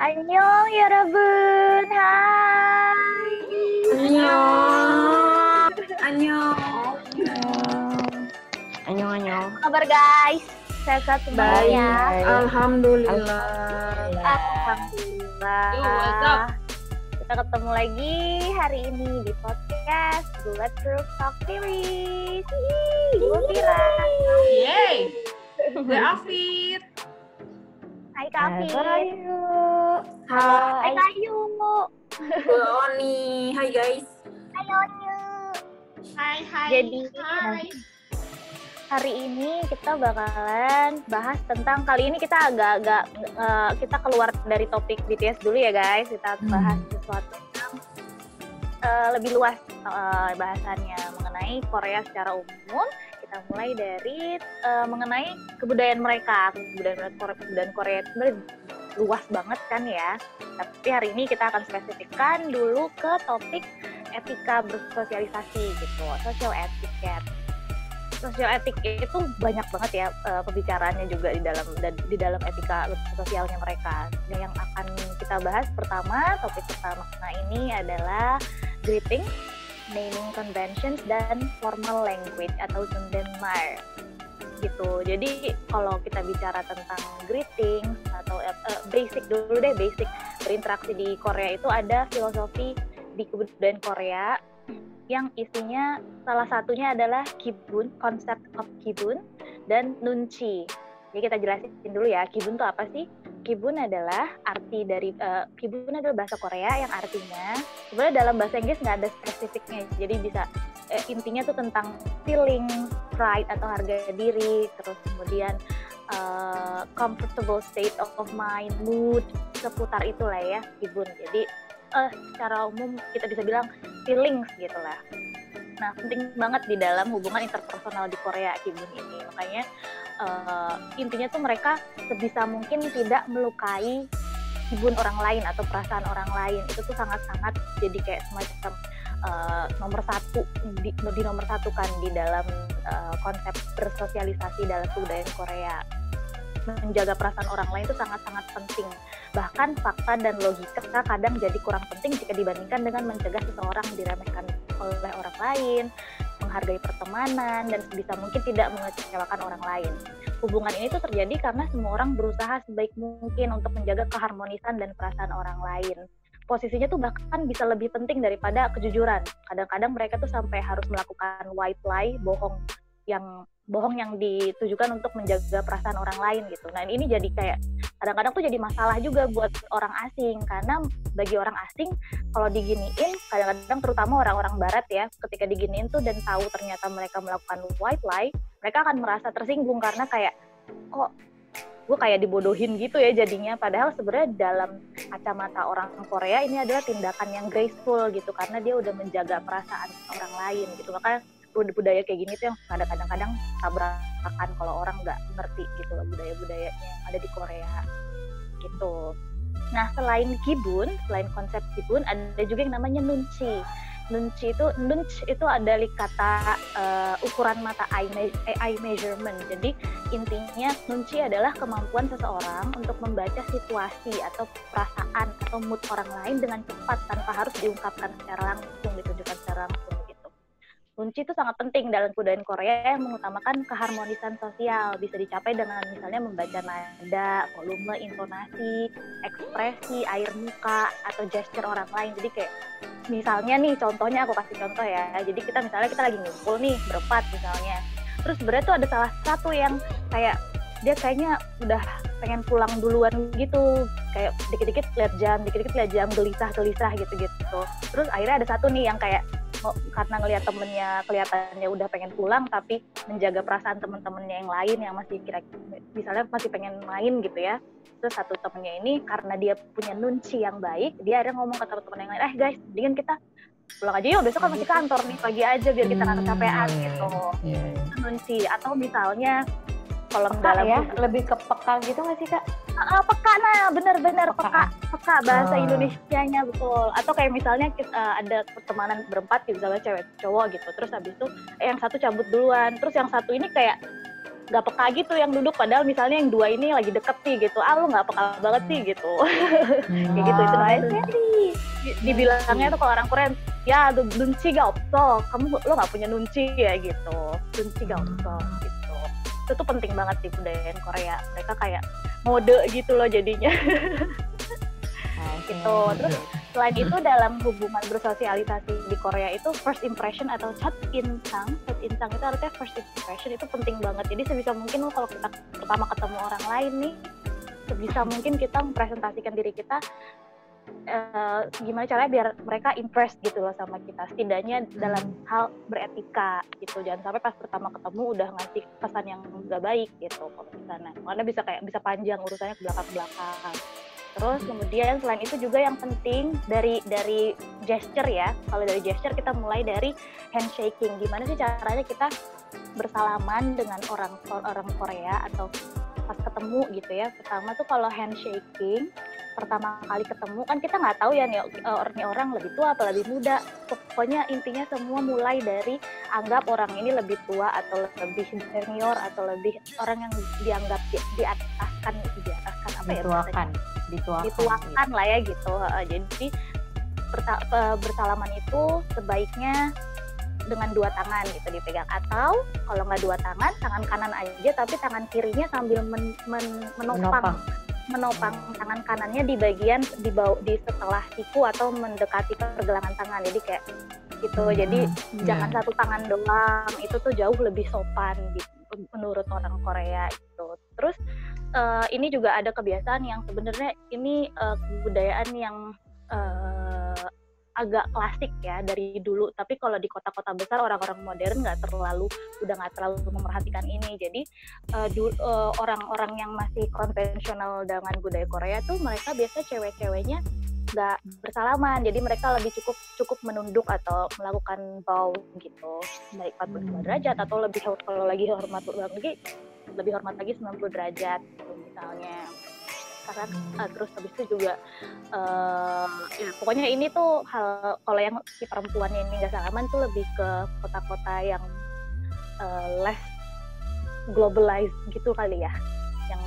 Annyeong 여러분. Hai. Annyeong. Annyeong. Annyeong, annyeong. Apa kabar guys? Sehat semua Baik. ya. Alhamdulillah. Alhamdulillah. Yo, what's up? Kita ketemu lagi hari ini di podcast Bullet Proof Talk Series. Hihi, Gue Vira. Yeay. Gue Afid. Hai Kak Afif. Ayo. Hai Hai. Oni. Hai guys. Hai Onyu. Hai, hai. Jadi, hai. hari ini kita bakalan bahas tentang kali ini kita agak-agak eh, kita keluar dari topik BTS dulu ya guys kita Hmm. bahas sesuatu yang eh, lebih luas eh, bahasannya mengenai Korea secara umum kita mulai dari eh, mengenai kebudayaan mereka kebudayaan Korea, kebudayaan Korea itu luas banget kan ya. Tapi hari ini kita akan spesifikkan dulu ke topik etika bersosialisasi gitu social etiquette social etik itu banyak banget ya eh, pembicaraannya juga di dalam di dalam etika sosialnya mereka. Dan yang akan kita bahas pertama topik pertama nah ini adalah greeting, naming conventions dan formal language atau Sundenmar gitu. Jadi kalau kita bicara tentang greeting atau eh, basic dulu deh basic berinteraksi di Korea itu ada filosofi di kebudayaan Korea yang isinya salah satunya adalah kibun, konsep of kibun dan nunci. Jadi kita jelasin dulu ya, kibun itu apa sih? Kibun adalah arti dari eh, kibun adalah bahasa Korea yang artinya sebenarnya dalam bahasa Inggris nggak ada spesifiknya. Jadi bisa eh, intinya tuh tentang feeling, pride atau harga diri, terus kemudian eh, comfortable state of, of mind, mood, seputar itulah ya kibun. Jadi eh, secara umum kita bisa bilang feelings gitu lah. Nah, penting banget di dalam hubungan interpersonal di Korea Kibun ini. Makanya eh, intinya tuh mereka sebisa mungkin tidak melukai Kibun orang lain atau perasaan orang lain. Itu tuh sangat-sangat jadi kayak semacam eh, nomor satu di, di nomor satu kan di dalam eh, konsep bersosialisasi dalam kebudayaan Korea. Menjaga perasaan orang lain itu sangat-sangat penting bahkan fakta dan logika kadang jadi kurang penting jika dibandingkan dengan mencegah seseorang diremehkan oleh orang lain, menghargai pertemanan, dan sebisa mungkin tidak mengecewakan orang lain. Hubungan ini tuh terjadi karena semua orang berusaha sebaik mungkin untuk menjaga keharmonisan dan perasaan orang lain. Posisinya tuh bahkan bisa lebih penting daripada kejujuran. Kadang-kadang mereka tuh sampai harus melakukan white lie, bohong yang bohong yang ditujukan untuk menjaga perasaan orang lain gitu. Nah ini jadi kayak kadang-kadang tuh jadi masalah juga buat orang asing karena bagi orang asing kalau diginiin kadang-kadang terutama orang-orang barat ya ketika diginiin tuh dan tahu ternyata mereka melakukan white lie mereka akan merasa tersinggung karena kayak kok gue kayak dibodohin gitu ya jadinya padahal sebenarnya dalam kacamata orang Korea ini adalah tindakan yang graceful gitu karena dia udah menjaga perasaan orang lain gitu makanya budaya kayak gini tuh yang kadang-kadang tabrakan kalau orang nggak ngerti gitu loh budaya-budayanya yang ada di Korea gitu. Nah selain kibun, selain konsep kibun ada juga yang namanya nunci. Nunci itu nunch itu adalah kata uh, ukuran mata eye, me- eye measurement. Jadi intinya nunci adalah kemampuan seseorang untuk membaca situasi atau perasaan atau mood orang lain dengan cepat tanpa harus diungkapkan secara langsung, ditunjukkan secara langsung Kunci itu sangat penting dalam kebudayaan Korea yang mengutamakan keharmonisan sosial. Bisa dicapai dengan misalnya membaca nada, volume, intonasi, ekspresi, air muka, atau gesture orang lain. Jadi kayak misalnya nih contohnya aku kasih contoh ya. Jadi kita misalnya kita lagi ngumpul nih berempat misalnya. Terus sebenarnya tuh ada salah satu yang kayak dia kayaknya udah pengen pulang duluan gitu kayak dikit-dikit lihat jam dikit-dikit lihat jam gelisah-gelisah gitu-gitu terus akhirnya ada satu nih yang kayak karena ngelihat temennya kelihatannya udah pengen pulang tapi menjaga perasaan temen-temennya yang lain yang masih kira misalnya masih pengen main gitu ya. Terus satu temennya ini karena dia punya nunci yang baik dia ada ngomong ke teman-teman yang lain eh guys mendingan kita pulang aja yuk besok kan masih kantor nih pagi aja biar kita nggak kecapean Hmm, gitu. Iya. nunci. Atau misalnya kalau Peka dalam ya, lebih ke peka gitu nggak sih kak? Ah, peka. Nah bener-bener Peka. peka. Peka bahasa Ah. Indonesianya betul. Atau kayak misalnya kita, eh, ada pertemanan berempat gitu misalnya cewek cowok gitu. Terus habis itu eh, yang satu cabut duluan. Terus yang satu ini kayak nggak peka gitu yang duduk. Padahal misalnya yang dua ini lagi deket nih gitu. Ah lu nggak peka banget sih gitu. Kayak gitu itu namanya. Di- dibilangnya tuh kalau orang Korea ya nunci gak opso kamu lo nggak punya nunci ya gitu. Nunci gak opso gitu itu tuh penting banget di budaya Korea. Mereka kayak mode gitu loh jadinya. Gitu. Terus selain itu dalam hubungan bersosialisasi di Korea itu first impression atau chat insang chat insang itu artinya first impression itu penting banget. Jadi sebisa mungkin lo kalau kita pertama ketemu orang lain nih sebisa mungkin kita mempresentasikan diri kita eh, gimana caranya biar mereka impressed gitu loh sama kita. Setidaknya dalam hal beretika gitu. Jangan sampai pas pertama ketemu udah ngasih pesan yang gak baik gitu kalau di sana. Karena bisa kayak bisa panjang urusannya ke belakang belakang. Terus kemudian selain itu juga yang penting dari dari gesture ya. Kalau dari gesture kita mulai dari handshaking. Gimana sih caranya kita bersalaman dengan orang orang Korea atau pas ketemu gitu ya. Pertama tuh kalau handshaking pertama kali ketemu kan kita nggak tahu ya nih eh, orang ini orang lebih tua atau lebih muda. Pokoknya intinya semua mulai dari anggap orang ini lebih tua atau lebih senior atau lebih orang yang dianggap di, di ataskan di ataskan apa ya dituakan dituakan. Dituakan lah ya gitu. Jadi bersalaman itu sebaiknya dengan dua tangan gitu dipegang. Atau kalau nggak dua tangan tangan kanan aja tapi tangan kirinya sambil men- men- menopang. Menopang. Menopang tangan kanannya di bagian di bawah di setelah siku atau mendekati pergelangan tangan. Jadi kayak gitu. Jadi jangan satu tangan doang. Itu tuh jauh lebih sopan gitu menurut orang Korea gitu. Terus eh, ini juga ada kebiasaan yang sebenarnya ini eh, kebudayaan yang eh, agak klasik ya dari dulu. Tapi kalau di kota-kota besar orang-orang modern nggak terlalu udah nggak terlalu memperhatikan ini. Jadi eh, eh, orang-orang yang masih konvensional dengan budaya Korea tuh mereka biasa cewek-ceweknya nggak bersalaman. Jadi mereka lebih cukup cukup menunduk atau melakukan bow gitu. Baik 45 derajat atau lebih kalau lagi hormat lagi lebih hormat lagi 90 derajat gitu misalnya karena eh, terus habis itu juga eh, ya pokoknya ini tuh hal kalau yang si perempuannya ini nggak salaman tuh lebih ke kota-kota yang eh, less globalized gitu kali ya. Yang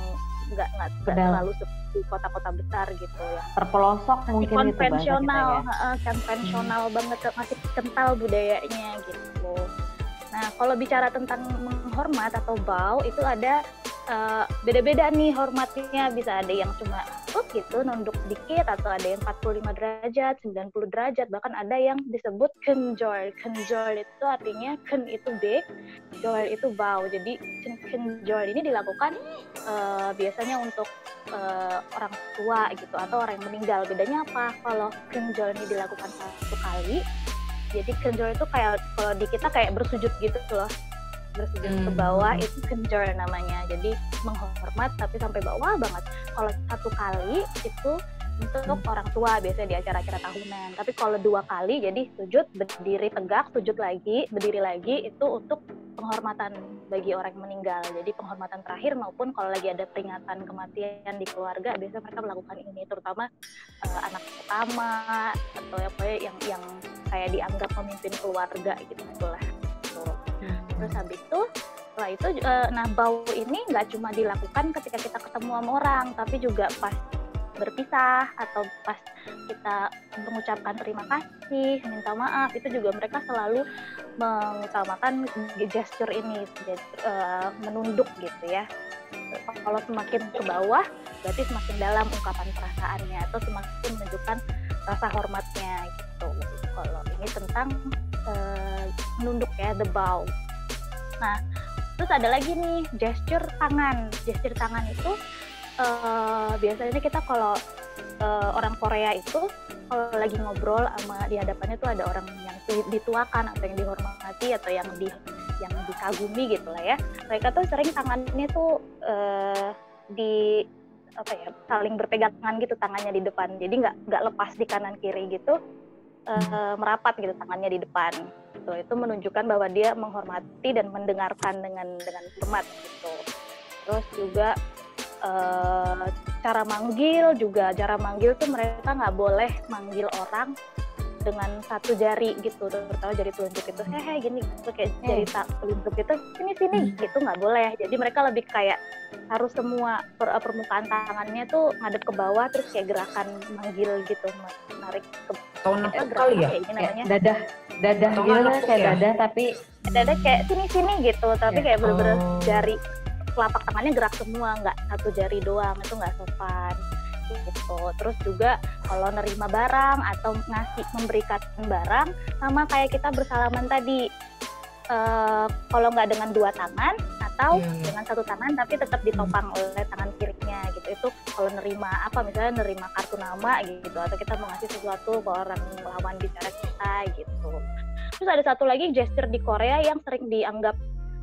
nggak nggak terlalu seperti kota-kota besar gitu ya. Terpelosok masih mungkin konvensional ya. heeh, konvensional banget masih kental budayanya gitu. Nah kalau bicara tentang menghormat atau bow itu ada eh, beda-beda nih hormatnya. Bisa ada yang cuma oh gitu nunduk sedikit atau ada yang 45 derajat 90 derajat bahkan ada yang disebut kenjol kenjol itu artinya ken itu big jol itu bow jadi ken- kenjol ini dilakukan eh, biasanya untuk eh, orang tua gitu atau orang yang meninggal. Bedanya apa? Kalau kenjol ini dilakukan satu kali jadi kenjol itu kayak kalau di kita kayak bersujud gitu loh bersujud ke Hmm. bawah itu kenjol namanya. Jadi menghormat tapi sampai bawah banget. Kalau satu kali itu untuk orang tua biasanya di acara-acara tahunan. Tapi kalau dua kali jadi sujud berdiri tegak sujud lagi berdiri lagi itu untuk penghormatan bagi orang yang meninggal. Jadi penghormatan terakhir maupun kalau lagi ada peringatan kematian di keluarga biasanya mereka melakukan ini. Terutama eh, anak pertama atau apa ya yang yang kayak dianggap pemimpin keluarga gitu lah Gitu. Terus habis itu setelah itu eh, nah bau ini nggak cuma dilakukan ketika kita ketemu sama orang tapi juga pas berpisah atau pas kita mengucapkan terima kasih minta maaf itu juga mereka selalu mengutamakan gesture ini jadi, eh, menunduk gitu ya. Kalau semakin ke bawah berarti semakin dalam ungkapan perasaannya atau semakin menunjukkan rasa hormatnya gitu. Kalau ini tentang eh, menunduk ya the bow nah terus ada lagi nih gesture tangan. Gesture tangan itu eh, biasanya kita kalau eh, orang Korea itu kalau lagi ngobrol sama di hadapannya tuh ada orang yang di- dituakan atau yang dihormati atau yang di yang dikagumi gitu lah ya. Mereka tuh sering tangannya tuh eh, di apa ya saling berpegangan gitu tangannya di depan. Jadi nggak nggak lepas di kanan kiri gitu eh, merapat gitu tangannya di depan gitu. Itu menunjukkan bahwa dia menghormati dan mendengarkan dengan dengan hormat gitu. Terus juga eh, cara manggil juga cara manggil tuh mereka nggak boleh manggil orang dengan satu jari gitu. Terutama jari telunjuk itu hehe gini gitu, kayak Hmm. jari tak telunjuk itu sini sini gitu. Nggak boleh. Jadi mereka lebih kayak harus semua per- permukaan tangannya tuh ngadep ke bawah terus kayak gerakan manggil gitu menarik ke Tahun kali ya? kayak ini Kayak namanya. dadah dadah Atau gitu kan, kayak ya? dadah tapi ada kayak sini sini gitu tapi Ya. kayak bener-bener Oh. jari telapak tangannya gerak semua nggak satu jari doang itu nggak sopan gitu terus juga kalau nerima barang atau ngasih memberikan barang sama kayak kita bersalaman tadi Eh, kalau nggak dengan dua tangan atau iya. dengan satu tangan tapi tetap ditopang oleh tangan kirinya gitu itu kalau nerima apa misalnya nerima kartu nama gitu atau kita mau ngasih sesuatu ke orang lawan bicara kita gitu terus ada satu lagi gesture di Korea yang sering dianggap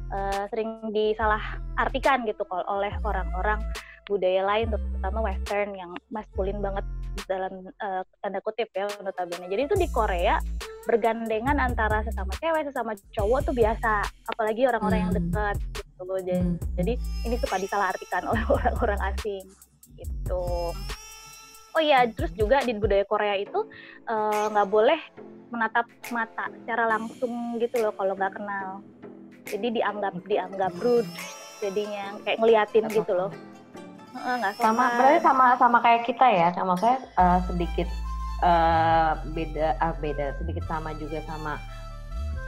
eh, sering disalah artikan gitu kalau oleh orang-orang budaya lain terutama western yang maskulin banget dalam eh, tanda kutip ya notabene jadi itu di Korea bergandengan antara sesama cewek sesama cowok tuh biasa apalagi orang-orang yang Hmm. dekat gitu. Jadi, Hmm. jadi ini suka disalahartikan oleh orang-orang asing gitu. Oh iya terus juga di budaya Korea itu eh, nggak boleh menatap mata secara langsung gitu loh kalau nggak kenal. Jadi dianggap dianggap rude jadinya kayak ngeliatin gitu loh. Nggak sama berarti sama sama kayak kita ya sama saya eh, sedikit eh, beda ah, beda sedikit sama juga sama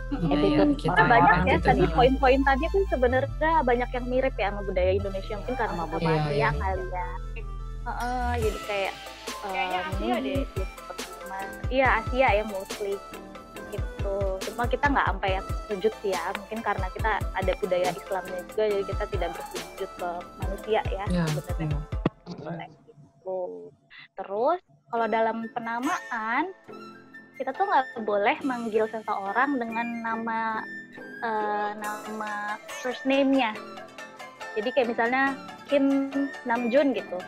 Itu Iya, tuh kita Kita banyak orang ya gitu, tadi nah. poin-poin tadi tuh sebenarnya banyak yang mirip ya sama budaya Indonesia mungkin karena Asia iya. kali ya. Heeh, jadi kayak Kayaknya em, Asia deh. gitu. Iya Asia ya mostly gitu. Cuma kita nggak sampai yang sujud sih ya. Mungkin karena kita ada budaya Islamnya juga jadi kita tidak bersujud ke manusia ya. Ya, sebenarnya. iya. Gitu. Terus kalau dalam penamaan kita tuh nggak boleh manggil seseorang dengan nama eh, nama first name-nya. Jadi kayak misalnya Kim Namjoon gitu.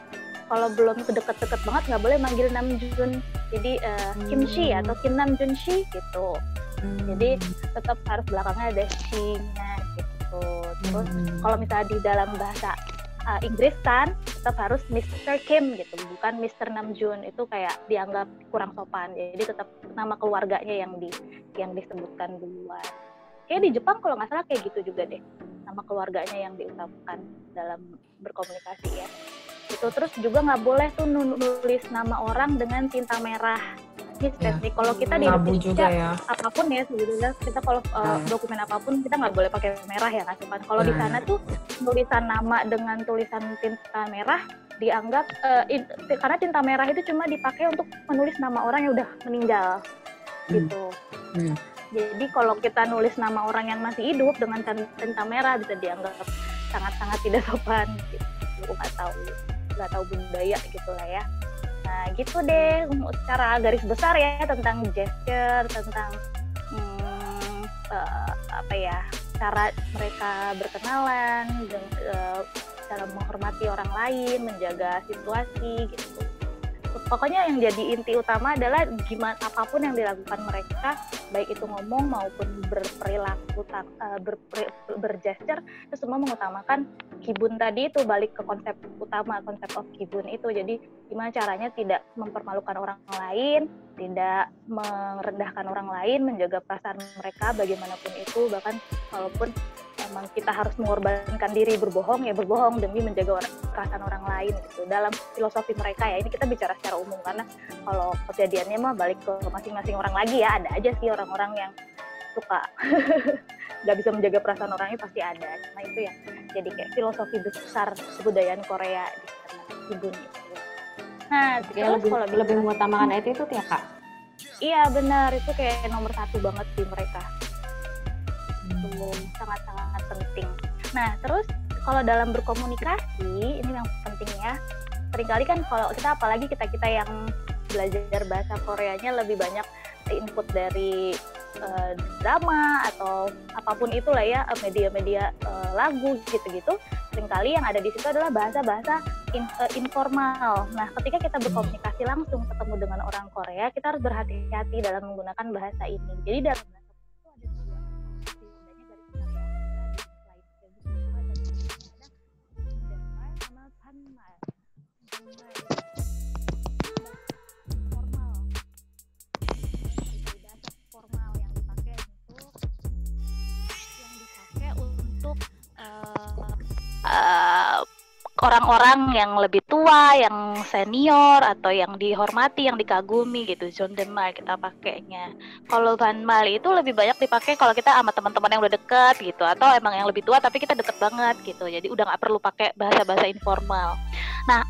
Kalau belum deket-deket banget nggak boleh manggil Namjoon. Jadi eh, Kim Shi atau Kim Namjoon Shi gitu. Jadi tetap harus belakangnya ada she-nya gitu. Terus Hmm. kalau misalnya di dalam bahasa uh, Inggris kan tetap harus Mr. Kim gitu, bukan Mr. Namjoon itu kayak dianggap kurang sopan. Jadi tetap nama keluarganya yang di yang disebutkan duluan. Kayak di Jepang kalau nggak salah kayak gitu juga deh, nama keluarganya yang diutamakan dalam berkomunikasi ya. Itu terus juga nggak boleh tuh nu- nulis nama orang dengan tinta merah. Ini spesifik. Kalau kita di Indonesia ya. apa pun ya sebetulnya kita kalau uh, Nah. dokumen apa pun kita nggak boleh pakai merah ya sopan. Kalau di Nah. sana tuh tulisan nama dengan tulisan tinta merah dianggap uh, in- karena tinta merah itu cuma dipakai untuk menulis nama orang yang udah meninggal Hmm. gitu. Hmm. Jadi kalau kita nulis nama orang yang masih hidup dengan tin- tinta merah bisa dianggap sangat-sangat tidak sopan gitu. Nggak tahu nggak tahu budaya gitu lah ya. Nah gitu deh. Secara garis besar ya tentang gesture tentang hmm, eh, apa ya cara mereka berkenalan dan eh, cara menghormati orang lain menjaga situasi gitu pokoknya yang jadi inti utama adalah gimana apa pun yang dilakukan mereka baik itu ngomong maupun berperilaku tak- eh, berperi- bergesture itu semua mengutamakan kibun tadi itu balik ke konsep utama konsep of kibun itu. Jadi gimana caranya tidak mempermalukan orang lain tidak merendahkan orang lain menjaga perasaan mereka bagaimanapun itu bahkan walaupun emang kita harus mengorbankan diri berbohong ya berbohong demi menjaga orang, perasaan orang lain gitu. Dalam filosofi mereka ya ini kita bicara secara umum karena kalau kejadiannya mah balik ke masing-masing orang lagi ya ada aja sih orang-orang yang suka nggak bisa menjaga perasaan orangnya pasti ada. Cuma itu yang jadi kayak filosofi besar kebudayaan Korea di sana Kibun itu. Nah, kayak terus lebih kalau lebih mengutamakan itu itu ya kak? Iya benar. Itu kayak nomor satu banget di mereka Itu sangat-sangat penting. Nah terus kalau dalam berkomunikasi ini yang penting ya. Seringkali kan kalau kita apalagi kita kita yang belajar bahasa Koreanya lebih banyak input dari eh, drama atau apa pun itulah ya eh, media-media eh, lagu gitu-gitu. Seringkali yang ada di situ adalah bahasa-bahasa in- eh, informal. Nah, ketika kita berkomunikasi langsung ketemu dengan orang Korea, kita harus berhati-hati dalam menggunakan bahasa ini. Jadi dalam uh, orang-orang yang lebih tua, yang senior atau yang dihormati, yang dikagumi gitu. John Denmark kita pakainya. Kalau Van Mal itu lebih banyak dipakai kalau kita sama teman-teman yang udah deket gitu atau emang yang lebih tua tapi kita deket banget gitu. Jadi udah nggak perlu pakai bahasa-bahasa informal. Nah,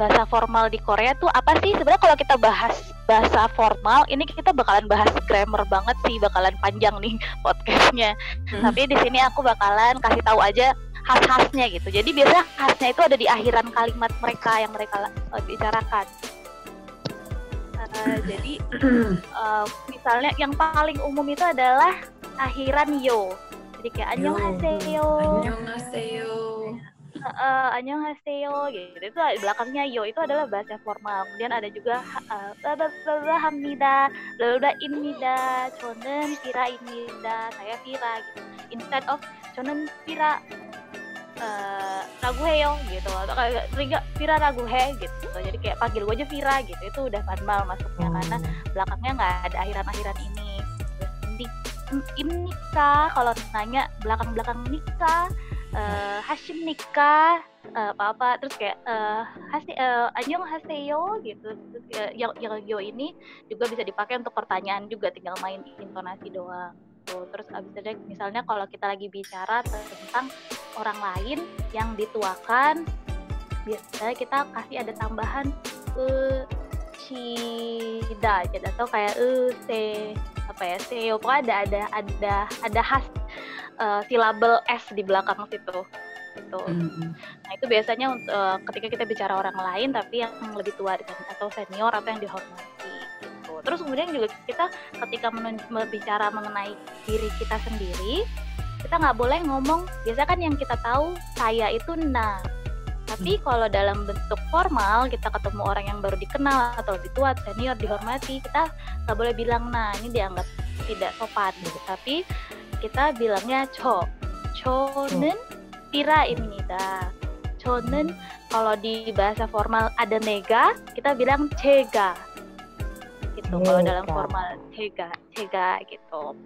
bahasa formal di Korea tuh apa sih? Sebenarnya kalau kita bahas bahasa formal, ini kita bakalan bahas grammar banget sih, bakalan panjang nih podcastnya. Hmm. Tapi di sini aku bakalan kasih tahu aja khas-khasnya gitu. Jadi biasa khasnya itu ada di akhiran kalimat mereka yang mereka uh, bicarakan. Uh, jadi uh, misalnya yang paling umum itu adalah akhiran yo. Jadi kayak annyeonghaseyo. Annyeonghaseyo. Uh, annyeonghaseyo gitu. Itu belakangnya yo itu adalah bahasa formal. Kemudian ada juga uh, hamnida, bla inida, chonen pira inida, saya pira gitu. Instead of chonen pira uh, ragu heyo gitu atau kayak Vira ragu he gitu jadi kayak panggil gue aja Vira gitu itu udah formal masuknya karena belakangnya nggak ada akhiran-akhiran ini terus di ini nikah kalau nanya belakang-belakang nikah uh, Hashim nikah uh, apa-apa terus kayak uh, hasi uh, Anyong haseyo gitu. Terus yang yang yo ini juga bisa dipakai untuk pertanyaan juga tinggal main intonasi doang. Terus abis itu misalnya kalau kita lagi bicara tentang orang lain yang dituakan biasanya kita kasih ada tambahan e cida gitu. Atau kayak e se apa ya seo. Pokoknya ada ada ada ada khas uh, silabel s di belakang situ gitu. Nah itu biasanya untuk uh, ketika kita bicara orang lain tapi yang lebih tua atau senior atau yang dihormati gitu. Terus kemudian juga kita ketika berbicara mengenai diri kita sendiri, kita nggak boleh ngomong. Biasa kan yang kita tahu saya itu nah. Tapi hmm. kalau dalam bentuk formal kita ketemu orang yang baru dikenal atau lebih tua, senior, dihormati, kita nggak boleh bilang nah ini dianggap tidak sopan gitu. Tapi kita bilangnya cho. Chonen pira imnida. Chonen kalau di bahasa formal ada nega, kita bilang cega gitu kalau dalam formal cega cega gitu.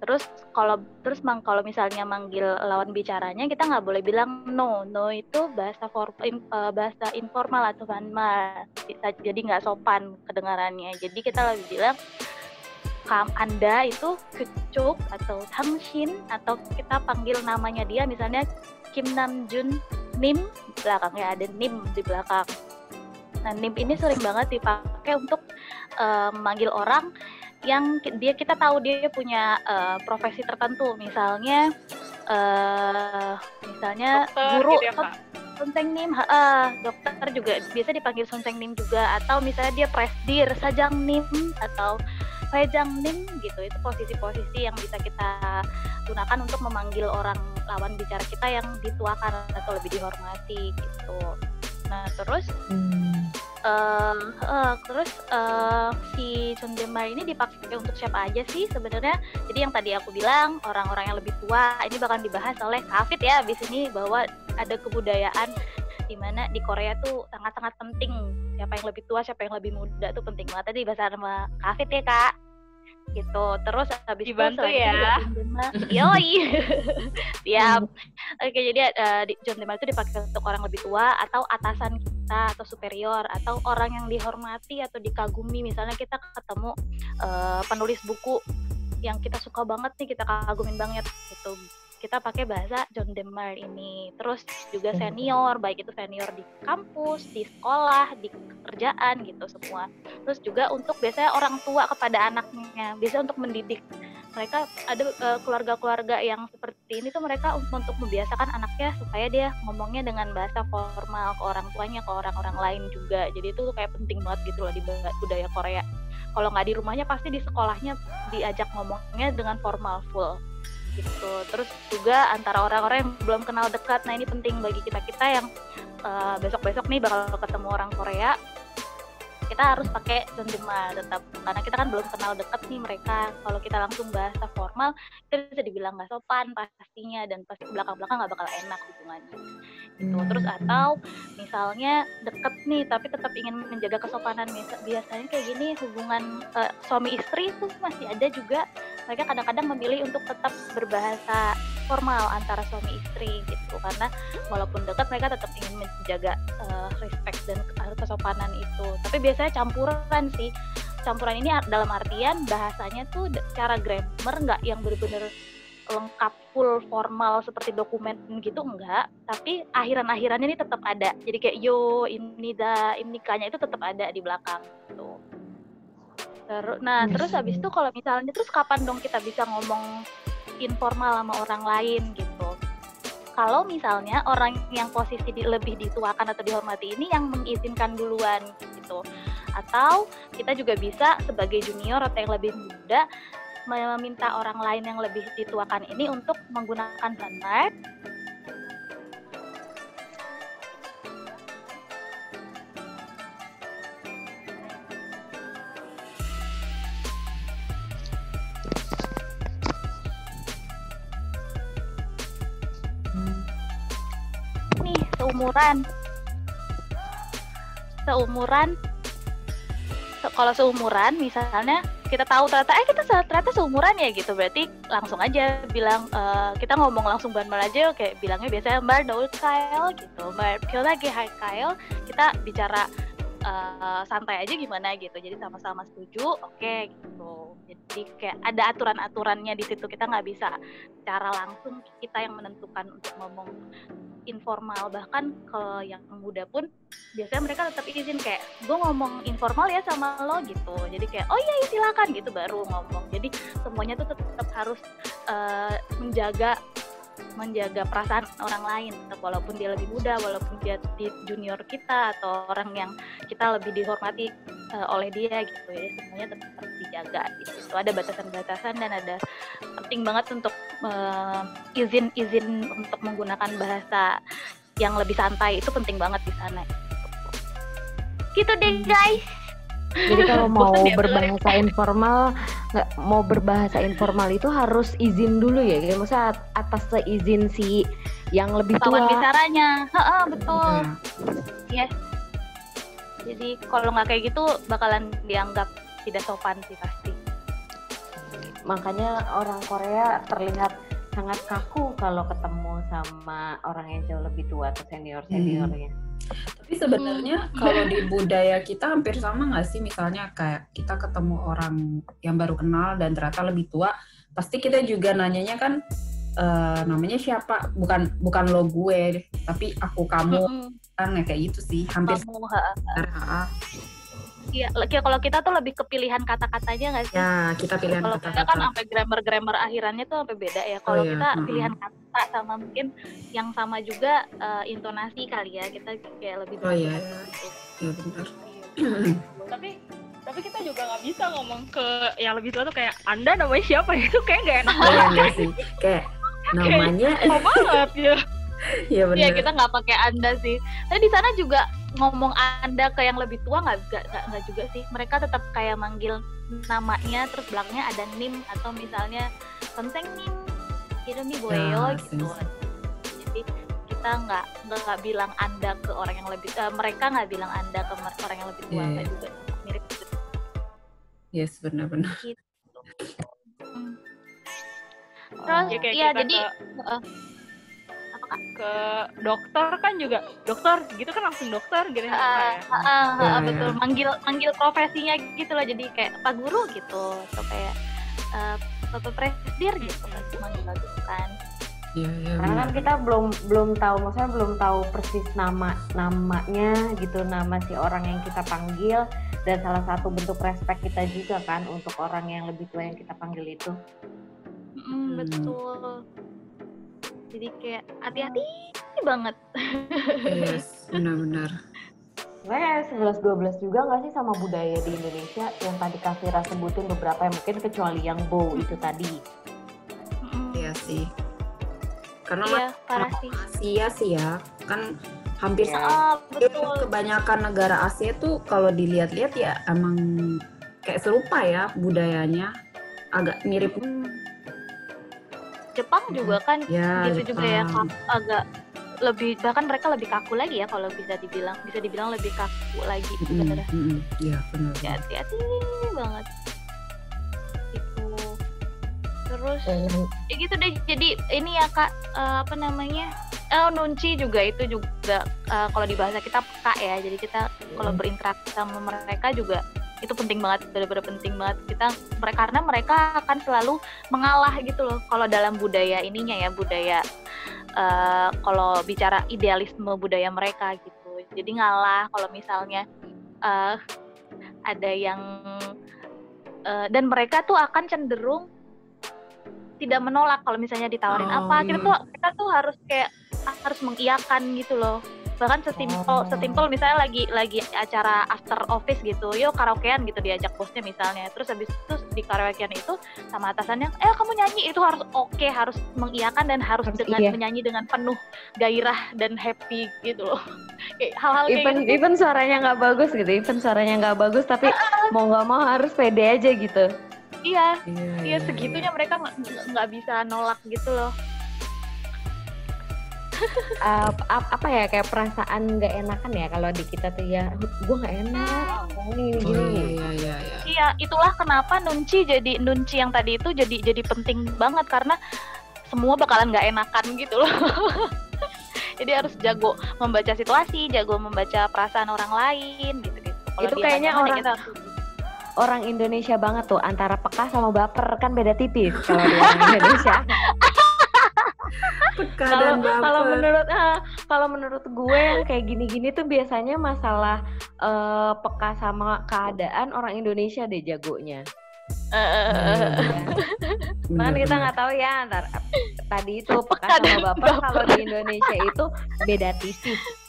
Terus kalau terus mang kalau misalnya manggil lawan bicaranya kita nggak boleh bilang no. No itu bahasa for in, uh, bahasa informal atau formal. Jadi nggak sopan kedengarannya. Jadi kita lebih bilang kam anda itu kecuk atau tangshin atau kita panggil namanya dia misalnya Kim Namjoon Nim belakangnya ada Nim di belakang. Nah, NIM ini sering banget dipakai untuk uh, manggil orang yang dia kita tahu dia punya uh, profesi tertentu, misalnya uh, misalnya dokter, guru gitu ya, sunseng nim, uh, dokter juga biasa dipanggil sunseng nim juga, atau misalnya dia presdir, sajang nim atau sajang nim gitu, itu posisi-posisi yang bisa kita gunakan untuk memanggil orang lawan bicara kita yang dituakan atau lebih dihormati gitu. Nah terus hmm. uh, uh, terus uh, si Sundemar ini dipakai untuk siapa aja sih sebenarnya? Jadi yang tadi aku bilang orang-orang yang lebih tua ini bakal dibahas oleh Kafit ya di sini bahwa ada kebudayaan di mana di Korea tuh sangat-sangat penting. Siapa yang lebih tua siapa yang lebih muda tuh penting banget. Tadi bahasa sama Kafit ya kak? Gitu. Terus habis dibantu itu ya? Yoi. Siap. Oke jadi uh, di John Demal itu dipakai untuk orang lebih tua atau atasan kita atau superior atau orang yang dihormati atau dikagumi. Misalnya kita ketemu uh, penulis buku yang kita suka banget nih kita kagumin banget gitu kita pakai bahasa John Demar ini. Terus juga senior, baik itu senior di kampus, di sekolah, di kerjaan gitu semua. Terus juga untuk biasanya orang tua kepada anaknya, bisa untuk mendidik. Mereka ada keluarga keluarga-keluarga yang seperti ini tuh mereka untuk membiasakan anaknya supaya dia ngomongnya dengan bahasa formal ke orang tuanya, ke orang-orang lain juga. Jadi itu kayak penting banget gitu loh di budaya Korea. Kalau nggak di rumahnya pasti di sekolahnya diajak ngomongnya dengan formal full gitu. Terus juga antara orang-orang yang belum kenal dekat nah ini penting bagi kita kita yang uh, besok-besok nih bakal ketemu orang Korea kita harus pakai Jema tetap. Karena kita kan belum kenal dekat nih mereka. Kalau kita langsung bahasa formal itu bisa dibilang nggak sopan pastinya dan pasti belakang-belakang nggak bakal enak hubungannya. Gitu. Terus atau misalnya deket nih tapi tetap ingin menjaga kesopanan biasanya kayak gini hubungan uh, suami istri itu masih ada juga. Mereka kadang-kadang memilih untuk tetap berbahasa formal antara suami istri gitu. Karena walaupun dekat mereka tetap ingin menjaga uh, respect dan kesopanan itu. Tapi biasanya campuran sih. Campuran ini dalam artian bahasanya tuh cara grammar nggak yang benar-benar lengkap full formal seperti dokumen gitu enggak tapi akhiran-akhirannya ini tetap ada. Jadi kayak yo ini da ini kanya itu tetap ada di belakang gitu. Terus nah terus habis itu kalau misalnya terus kapan dong kita bisa ngomong informal sama orang lain gitu. Kalau misalnya orang yang posisi di, lebih dituakan atau dihormati ini yang mengizinkan duluan gitu. Atau kita juga bisa sebagai junior atau yang lebih muda meminta orang lain yang lebih dituakan ini untuk menggunakan sunlight seumuran. Seumuran. Se kalau seumuran misalnya kita tahu ternyata eh kita ternyata seumuran ya gitu. Berarti langsung aja bilang uh, kita ngomong langsung banmal aja kayak bilangnya biasanya mbak Daul Kyle gitu. Mbak Pio lagi Hai Kyle. Kita bicara uh, santai aja gimana gitu. Jadi sama-sama setuju oke okay, gitu. Jadi kayak ada aturan-aturannya di situ. Kita nggak bisa cara langsung kita yang menentukan untuk ngomong informal. Bahkan kalau yang muda pun biasanya mereka tetap izin kayak gue ngomong informal ya sama lo gitu. Jadi kayak oh iya silakan gitu baru ngomong. Jadi semuanya tuh tetap harus uh, menjaga menjaga perasaan orang lain walaupun dia lebih muda walaupun dia di junior kita atau orang yang kita lebih dihormati uh, oleh dia gitu ya. Semuanya tetap dijaga gitu. Itu ada batasan-batasan dan ada penting banget untuk izin-izin uh, untuk menggunakan bahasa yang lebih santai. Itu penting banget di sana. Gitu deh guys jadi kalau mau berbahasa informal, nggak mau berbahasa informal itu harus izin dulu ya, gitu. Maksudnya atas seizin si yang lebih tua. Lawan bicaranya, Heeh, betul. Yes. Jadi kalau nggak kayak gitu bakalan dianggap tidak sopan sih pasti. Makanya orang Korea terlihat sangat kaku kalau ketemu sama orang yang jauh lebih tua atau senior seniornya. Hmm tapi sebenarnya hmm. kalau di budaya kita hampir sama nggak sih misalnya kayak kita ketemu orang yang baru kenal dan ternyata lebih tua, pasti kita juga nanyanya kan uh, namanya siapa? Bukan bukan lo gue, tapi aku kamu hmm. kan kayak gitu sih hampir. Kamu, ha, ha. Iya, kalau kita tuh lebih kepilihan kata-katanya nggak sih? Ya, kita pilihan kata-kata. Kalau kita kan sampai grammar-grammar akhirannya tuh sampai beda ya. Kalau oh, iya. kita hmm. pilihan kata sama mungkin yang sama juga uh, intonasi kali ya. Kita kayak lebih Oh iya. Gitu. Iya benar. tapi tapi kita juga nggak bisa ngomong ke yang lebih tua tuh kayak Anda namanya siapa itu kayak nggak enak oh, iya, sih. Kayak namanya kayak, banget ya. Iya benar. Iya kita nggak pakai Anda sih. Tapi di sana juga ngomong anda ke yang lebih tua nggak nggak juga sih mereka tetap kayak manggil namanya terus belakangnya ada nim atau misalnya kenteng nim nih boyo ya, gitu jadi kita nggak nggak bilang anda ke orang yang lebih uh, mereka nggak bilang anda ke orang yang lebih tua yeah. nggak juga mirip gitu yes benar-benar gitu. hmm. terus ya, ya jadi ke... uh, ke dokter kan juga dokter gitu kan langsung dokter gitu uh, uh, uh, uh, betul. manggil manggil profesinya gitu loh jadi kayak pak guru gitu atau kayak uh, bapak presdir gitu kan manggil gitu kan. Iya, iya, Karena kan kita belum belum tahu, maksudnya belum tahu persis nama namanya gitu, nama si orang yang kita panggil dan salah satu bentuk respect kita juga kan untuk orang yang lebih tua yang kita panggil itu. Mm, betul jadi kayak hati-hati banget yes benar-benar Sebenarnya 11-12 juga nggak sih sama budaya di Indonesia yang tadi Kafira sebutin beberapa yang mungkin kecuali yang bow itu tadi. Iya sih. Karena iya, parah sih. Asia sih ya, kan hampir ya, betul. kebanyakan negara Asia tuh kalau dilihat-lihat ya emang kayak serupa ya budayanya, agak mirip. Hmm Jepang juga kan ya, gitu Jepang. juga ya agak lebih bahkan mereka lebih kaku lagi ya kalau bisa dibilang bisa dibilang lebih kaku lagi sebenarnya. Mm -hmm. Ya benar. Ya, hati-hati banget. Itu. Terus Eh, ya gitu deh jadi ini ya kak eh, apa namanya eh nunci juga itu juga eh, kalau di bahasa kita peka ya jadi kita kalau Hmm. berinteraksi sama mereka juga itu penting banget benar-benar penting banget. Kita mereka karena mereka akan selalu mengalah gitu loh kalau dalam budaya ininya ya budaya eh, kalau bicara idealisme budaya mereka gitu. Jadi ngalah kalau misalnya eh, ada yang eh, dan mereka tuh akan cenderung tidak menolak kalau misalnya ditawarin Oh, apa. Kita iya. tuh kita tuh harus kayak harus mengiyakan gitu loh bahkan sesimpel Oh. sesimpel misalnya lagi lagi acara after office gitu yuk karaokean gitu diajak bosnya misalnya. Terus habis itu di karaokean itu sama atasannya eh kamu nyanyi. Itu harus oke harus mengiyakan dan harus, Harus dengan iya. menyanyi dengan penuh gairah dan happy gitu loh. Kayak hal-hal kayak even gitu. even suaranya nggak bagus gitu even suaranya nggak bagus tapi mau nggak mau harus pede aja gitu. Iya. Iya, Iya segitunya mereka nggak nggak bisa nolak gitu loh. Uh, ap- apa ya kayak perasaan nggak enakan ya kalau di kita tuh ya gue nggak enak oh, ini Oh, gini iya, iya, iya, iya. Iya itulah kenapa nunci jadi nunci yang tadi itu jadi jadi penting banget karena semua bakalan nggak enakan gitu loh. jadi harus jago membaca situasi, jago membaca perasaan orang lain gitu gitu. Itu kayaknya orang- kita harus orang Indonesia banget tuh antara peka sama baper kan beda tipis kalau di orang Indonesia kalau kalau menurut ah, kalau menurut gue yang kayak gini-gini tuh biasanya masalah eh, peka sama keadaan orang Indonesia deh jagonya. Kan kita nggak tahu ya antar tadi itu peka sama baper. kalau di Indonesia itu beda tipis.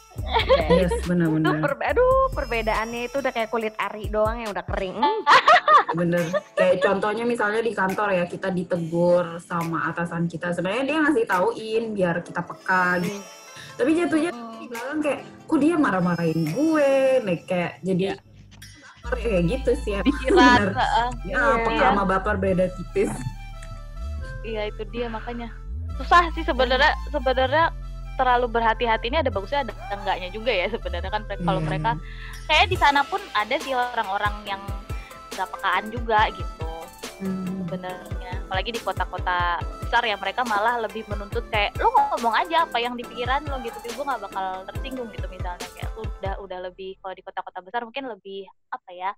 Yes, itu benar-benar. per, aduh perbedaannya itu udah kayak kulit ari doang yang udah kering Hmm, Bener. Kayak contohnya misalnya di kantor ya kita ditegur sama atasan kita. Sebenarnya dia ngasih tauin biar kita peka gitu. Tapi jatuhnya di belakang kayak kok dia marah-marahin gue, nih kayak jadi kayak gitu sih ya. Bener. Ya, Iya. peka sama baper beda tipis. Iya itu dia makanya susah sih sebenarnya sebenarnya terlalu berhati-hati ini ada bagusnya ada enggaknya juga ya sebenarnya kan mereka- kalau Iya. mereka kayak di sana pun ada sih orang-orang yang nggak pekaan juga gitu Hmm. sebenarnya apalagi di kota-kota besar ya mereka malah lebih menuntut kayak lo ngomong aja apa yang di pikiran lo gitu gue nggak bakal tersinggung gitu misalnya kayak udah udah lebih kalau di kota-kota besar mungkin lebih apa ya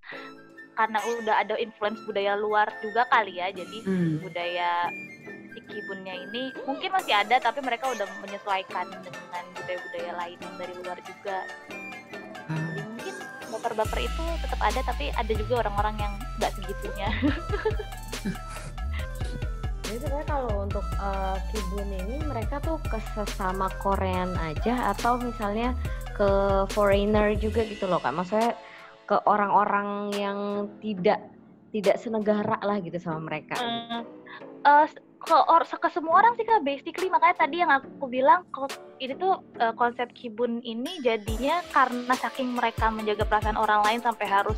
karena udah ada influence budaya luar juga kali ya jadi Hmm. budaya kibunnya ini mungkin masih ada tapi mereka udah menyesuaikan dengan budaya-budaya lain yang dari luar juga jadi mungkin baper-baper itu tetap ada tapi ada juga orang-orang yang nggak segitunya Jadi sebenarnya kalau untuk eh, kibun ini mereka tuh ke sesama Korean aja atau misalnya ke foreigner juga gitu loh kak. Maksudnya ke orang-orang yang tidak tidak senegara lah gitu sama mereka. Eh, eh, ke, or, ke semua orang sih kak basically. Makanya tadi yang aku bilang ini tuh eh, konsep kibun ini jadinya karena saking mereka menjaga perasaan orang lain sampai harus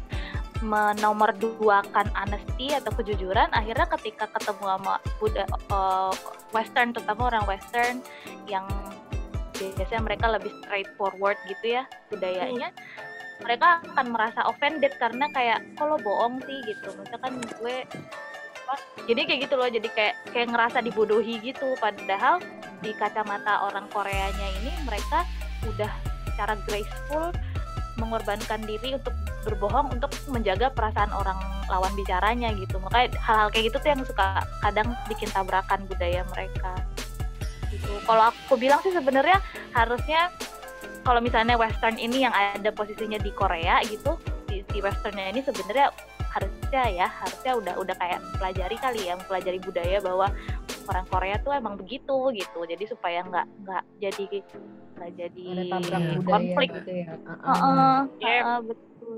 menomorduakan honesty atau kejujuran akhirnya ketika ketemu sama Buddha eh, western terutama orang western yang biasanya mereka lebih straightforward gitu ya budayanya mereka akan merasa offended karena kayak kalau bohong sih? gitu. Misalkan gue jadi kayak gitu loh jadi kayak kayak ngerasa dibodohi gitu. Padahal di kacamata orang Koreanya ini mereka udah secara graceful mengorbankan diri untuk berbohong untuk menjaga perasaan orang lawan bicaranya gitu. Makanya hal-hal kayak gitu tuh yang suka kadang bikin tabrakan budaya mereka gitu. Kalau aku bilang sih sebenarnya harusnya kalau misalnya western ini yang ada posisinya di Korea gitu si, si westernnya ini sebenarnya harusnya ya harusnya udah udah kayak pelajari kali ya mempelajari budaya bahwa orang Korea tuh emang begitu gitu jadi supaya nggak nggak jadi nggak jadi Iya. budaya konflik gitu ya. Heeh. Heeh, Yep. heeh, betul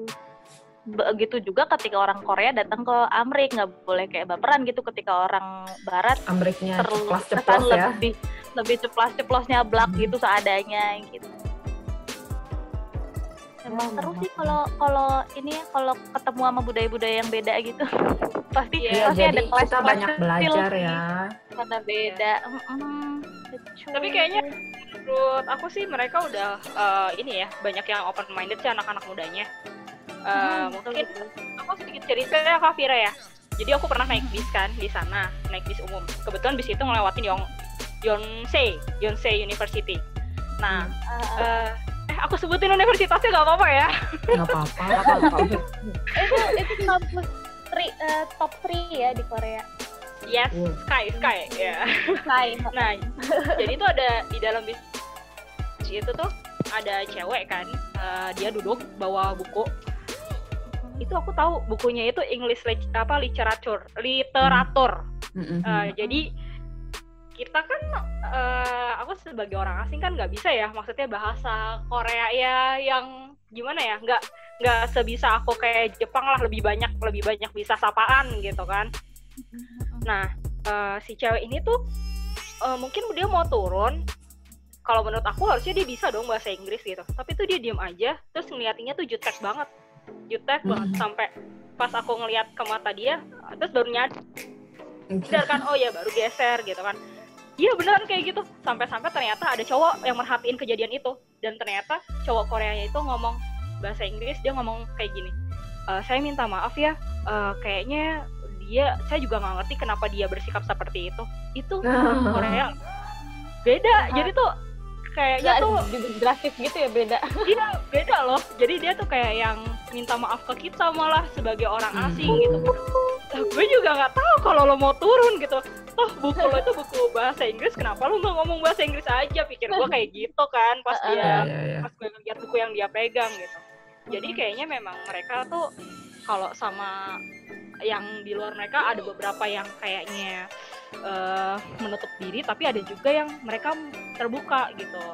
begitu juga ketika orang Korea datang ke Amrik nggak boleh kayak baperan gitu ketika orang Barat Ambriknya terlalu kesan ya. lebih lebih ceplas ceplosnya blak Hmm. gitu seadanya gitu emang Ya, seru memang. sih kalau kalau ini ya, kalau ketemu sama budaya-budaya yang beda gitu pasti Iya, pasti jadi ada kelas kita banyak belajar ya. karena beda Mm-mm. Tapi kayaknya menurut aku sih mereka udah eh, ini ya banyak yang open minded sih anak-anak mudanya. Eh, Hmm, mungkin aku sedikit cerita ya Kak Vira ya. jadi aku pernah naik bis kan di sana naik bis umum kebetulan bis itu ngelewatin Yong Yonsei Yonsei University nah eh, eh aku sebutin universitasnya nggak apa-apa ya nggak apa-apa itu itu kampus tri- eh, top 3 ya di Korea. yes Wow. Sky Sky ya Kai. Nah, jadi itu ada di dalam bis itu tuh ada cewek kan, eh, dia duduk bawa buku. Itu aku tahu bukunya itu English apa literatur, literatur. Mm-mm. Eh, jadi kita kan, eh, aku sebagai orang asing kan nggak bisa ya, maksudnya bahasa Korea ya yang gimana ya, nggak nggak sebisa aku kayak Jepang lah lebih banyak lebih banyak bisa sapaan gitu kan. Nah, eh, si cewek ini tuh eh, mungkin dia mau turun. Kalau menurut aku harusnya dia bisa dong bahasa Inggris gitu. Tapi tuh dia diem aja, terus ngeliatinnya tuh jutek banget, jutek banget Hmm. sampai pas aku ngeliat ke mata dia, terus baru nyadar kan, oh ya baru geser gitu kan. Iya beneran kayak gitu. Sampai-sampai ternyata ada cowok yang merhatiin kejadian itu. Dan ternyata cowok Koreanya itu ngomong bahasa Inggris, dia ngomong kayak gini. "Eh, saya minta maaf ya, eh, kayaknya dia, saya juga nggak ngerti kenapa dia bersikap seperti itu. Itu Korea beda. Jadi tuh kayaknya tuh drastis gitu ya beda. Iya beda loh. Jadi dia tuh kayak yang minta maaf ke kita malah sebagai orang asing gitu. Gue juga nggak tahu kalau lo mau turun gitu. Toh buku lo itu buku bahasa Inggris, kenapa lo nggak ngomong bahasa Inggris aja? Pikir gue kayak gitu kan pas dia iya, iya. pas gue ngeliat buku yang dia pegang gitu. Jadi kayaknya memang mereka tuh kalau sama yang di luar mereka ada beberapa yang kayaknya eh, menutup diri, tapi ada juga yang mereka terbuka gitu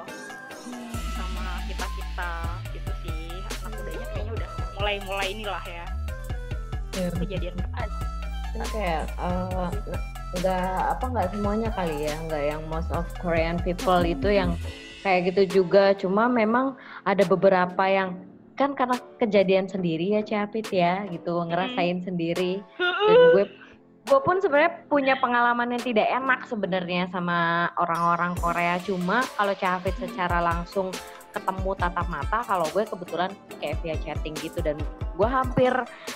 sama kita kita gitu sih. Anak mudanya kayaknya udah mulai-mulai inilah ya Iya. kejadian Kan kayak eh, nggak apa nggak semuanya kali ya nggak yang most of Korean people itu yang kayak gitu juga. Cuma memang ada beberapa yang kan karena kejadian sendiri ya Capit ya gitu ngerasain sendiri. Dan gue gue pun sebenarnya punya pengalaman yang tidak enak sebenarnya sama orang-orang Korea. Cuma kalau Capit secara langsung ketemu tatap mata kalau gue kebetulan kayak via chatting gitu. Dan gue hampir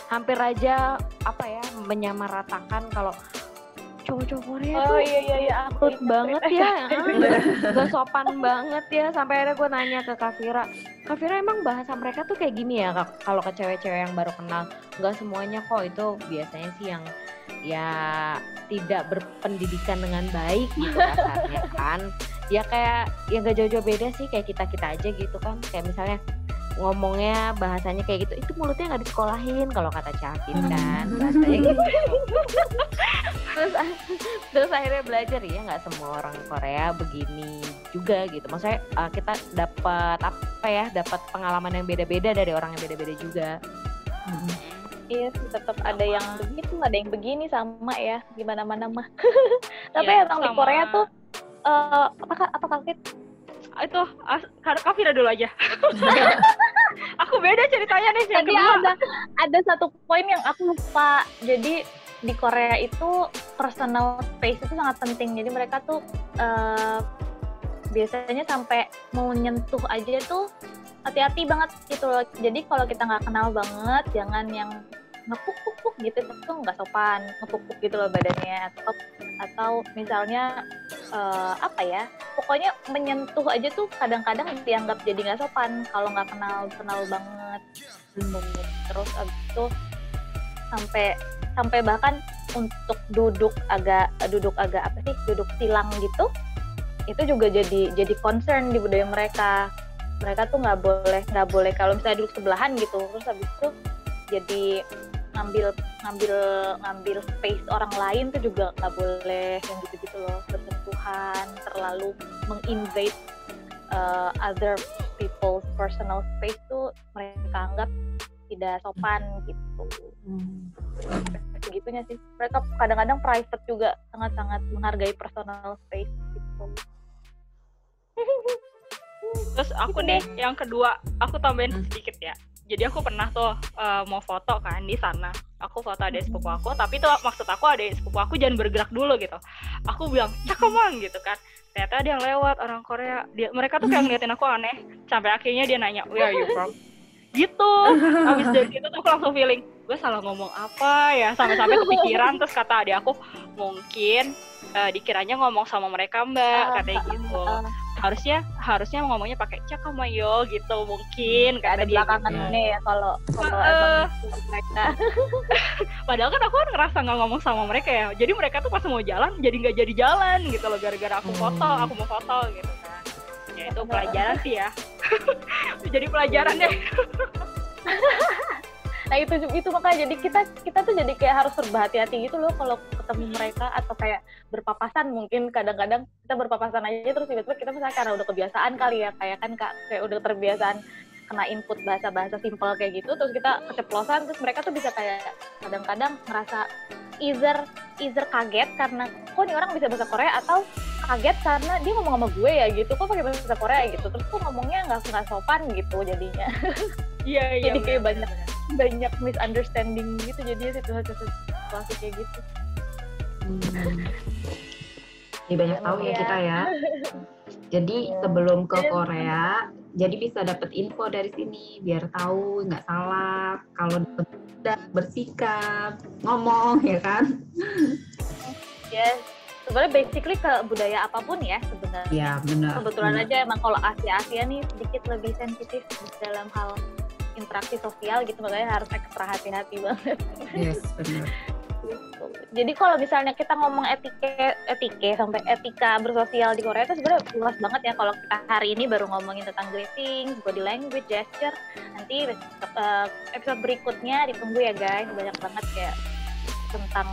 hampir aja apa ya menyamaratakan kalau cowok-cowok Korea Oh tuh iya iya iya aku banget ya, gak sopan banget ya. Sampai akhirnya gue nanya ke Kavira, Kavira emang bahasa mereka tuh kayak gini ya Kak? kalau ke cewek-cewek yang baru kenal? Gak semuanya kok itu biasanya sih yang ya tidak berpendidikan dengan baik gitu kasarnya kan. Ya kayak ya gak jauh-jauh beda sih kayak kita kita aja gitu kan. Kayak misalnya ngomongnya bahasanya kayak gitu itu mulutnya nggak disekolahin kalau kata Cavin kan bahasanya gitu. Terus terus akhirnya belajar ya nggak semua orang Korea begini juga gitu. Maksudnya uh, kita dapat apa ya dapat pengalaman yang beda-beda dari orang yang beda-beda juga. Iya sih, tetap ada yang begitu, ada yang begini sama ya, gimana mana mah. Tapi Iya, emang di sama- Korea tuh eh apa Kak- apa kakit? Itu as, Kak Kavira dulu aja aku beda ceritanya nih yang Tadi kedua ada ada satu poin yang aku lupa. Jadi di Korea itu personal space itu sangat penting. Jadi mereka tuh eh, biasanya sampai mau nyentuh aja tuh hati-hati banget gitu loh. Jadi kalau kita nggak kenal banget, jangan yang ngepuk-puk gitu itu tuh nggak sopan, ngepuk-puk gitu loh badannya atau atau misalnya eh, apa ya? Pokoknya menyentuh aja tuh kadang-kadang dianggap jadi nggak sopan kalau nggak kenal kenal banget terus abis itu sampai sampai bahkan untuk duduk agak duduk agak apa sih duduk silang gitu itu juga jadi jadi concern di budaya mereka mereka tuh nggak boleh nggak boleh kalau misalnya duduk sebelahan gitu terus habis itu jadi ngambil ngambil ngambil space orang lain tuh juga nggak boleh yang gitu-gitu loh. Bersentuhan terlalu menginvade uh, other people's personal space tuh mereka anggap tidak sopan gitu. Segitunya sih. Mereka kadang-kadang private juga sangat-sangat menghargai personal space gitu. Terus aku nih yang kedua, aku tambahin Hmm. sedikit ya. Jadi aku pernah tuh eh, mau foto kan di sana. Aku foto ada sepupu aku, tapi tuh maksud aku ada sepupu aku jangan bergerak dulu gitu. Aku bilang, cakeman gitu kan. Ternyata ada yang lewat orang Korea. Dia, mereka tuh kayak ngeliatin aku aneh. Sampai akhirnya dia nanya, where are you from? Gitu. Habis dari situ tuh aku langsung feeling, gue salah ngomong apa ya sampai-sampai kepikiran terus kata adik aku mungkin uh, dikiranya ngomong sama mereka mbak uh, katanya gitu uh, harusnya harusnya ngomongnya pakai cak sama yo gitu mungkin kata ada dia belakangan gitu. ini ya kalau kalau uh, mereka. Padahal kan aku kan ngerasa nggak ngomong sama mereka ya. Jadi mereka tuh pas mau jalan jadi nggak jadi jalan gitu loh gara-gara aku foto hmm. aku mau foto gitu kan. Ya itu pelajaran sih ya. Jadi pelajaran deh nah itu itu makanya jadi kita kita tuh jadi kayak harus serba hati-hati gitu loh kalau ketemu mereka atau kayak berpapasan mungkin kadang-kadang kita berpapasan aja terus tiba-tiba kita misalnya karena udah kebiasaan kali ya kayak kan kak kayak udah terbiasaan kena input bahasa-bahasa simpel kayak gitu terus kita keceplosan terus mereka tuh bisa kayak kadang-kadang ngerasa either either kaget karena kok nih orang bisa bahasa Korea? atau kaget karena dia ngomong sama gue ya gitu kok pakai bahasa Korea? gitu. Terus kok ngomongnya nggak nggak sopan gitu jadinya. Iya iya jadi kayak banyak banyak misunderstanding gitu jadi situasi-situasi kayak gitu. Hmm. Ini banyak tahu ya kita ya. Jadi sebelum ke Korea jadi bisa dapat info dari sini biar tahu nggak salah kalau bersikap ngomong ya kan? Yes sebenarnya basically ke budaya apa pun ya sebenarnya. Ya benar. Kebetulan benar. aja emang kalau Asia Asia nih sedikit lebih sensitif dalam hal interaksi sosial gitu makanya harus ekstra hati-hati banget. Yes, benar. Gitu. Jadi kalau misalnya kita ngomong etike, etike sampai etika bersosial di Korea itu sebenarnya luas banget ya. Kalau kita hari ini baru ngomongin tentang greeting, body language, gesture, nanti uh, episode berikutnya ditunggu ya guys. Banyak banget kayak tentang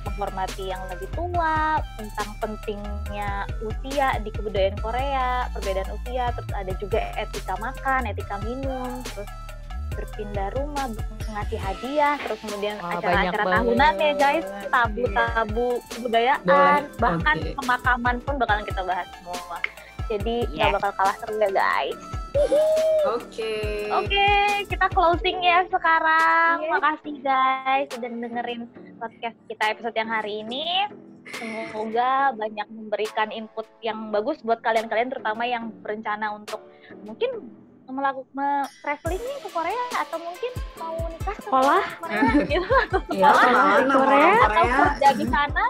menghormati yang lebih tua, tentang pentingnya usia di kebudayaan Korea, perbedaan usia, terus ada juga etika makan, etika minum, terus berpindah rumah, ngasih hadiah, terus kemudian acara-acara tahunan ya guys, tabu-tabu kebudayaan, Boleh. bahkan okay. pemakaman pun bakalan kita bahas semua. Jadi nggak yeah. bakal kalah seru ya guys. Oke. Okay. Oke, okay, kita closing ya sekarang. Yeah. Makasih guys sudah dengerin podcast kita episode yang hari ini. Semoga banyak memberikan input yang bagus buat kalian-kalian terutama yang berencana untuk mungkin melakukan traveling nih ke Korea atau mungkin mau nikah sekolah? gitu. Atau iya, sekolah. ya, di Korea, atau kerja di sana.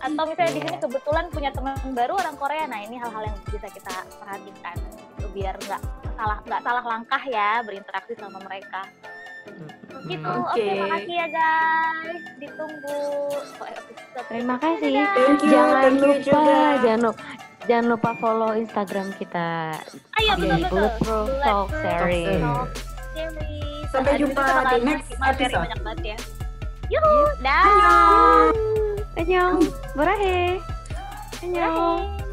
Atau misalnya di sini kebetulan punya teman baru orang Korea. Nah ini hal-hal yang bisa kita perhatikan gitu biar nggak salah nggak salah langkah ya berinteraksi sama mereka. Gitu. Oke okay. okay, makasih ya guys. Ditunggu. Terima kasih. Jangan lupa jangan lupa jangan lupa follow Instagram kita. Ayo betul betul. Bulletproof Talk Series. Sampai jumpa di next episode. Banyak banget ya. Yuhu, dah. Annyeong. Annyeong. Barahe. Annyeong.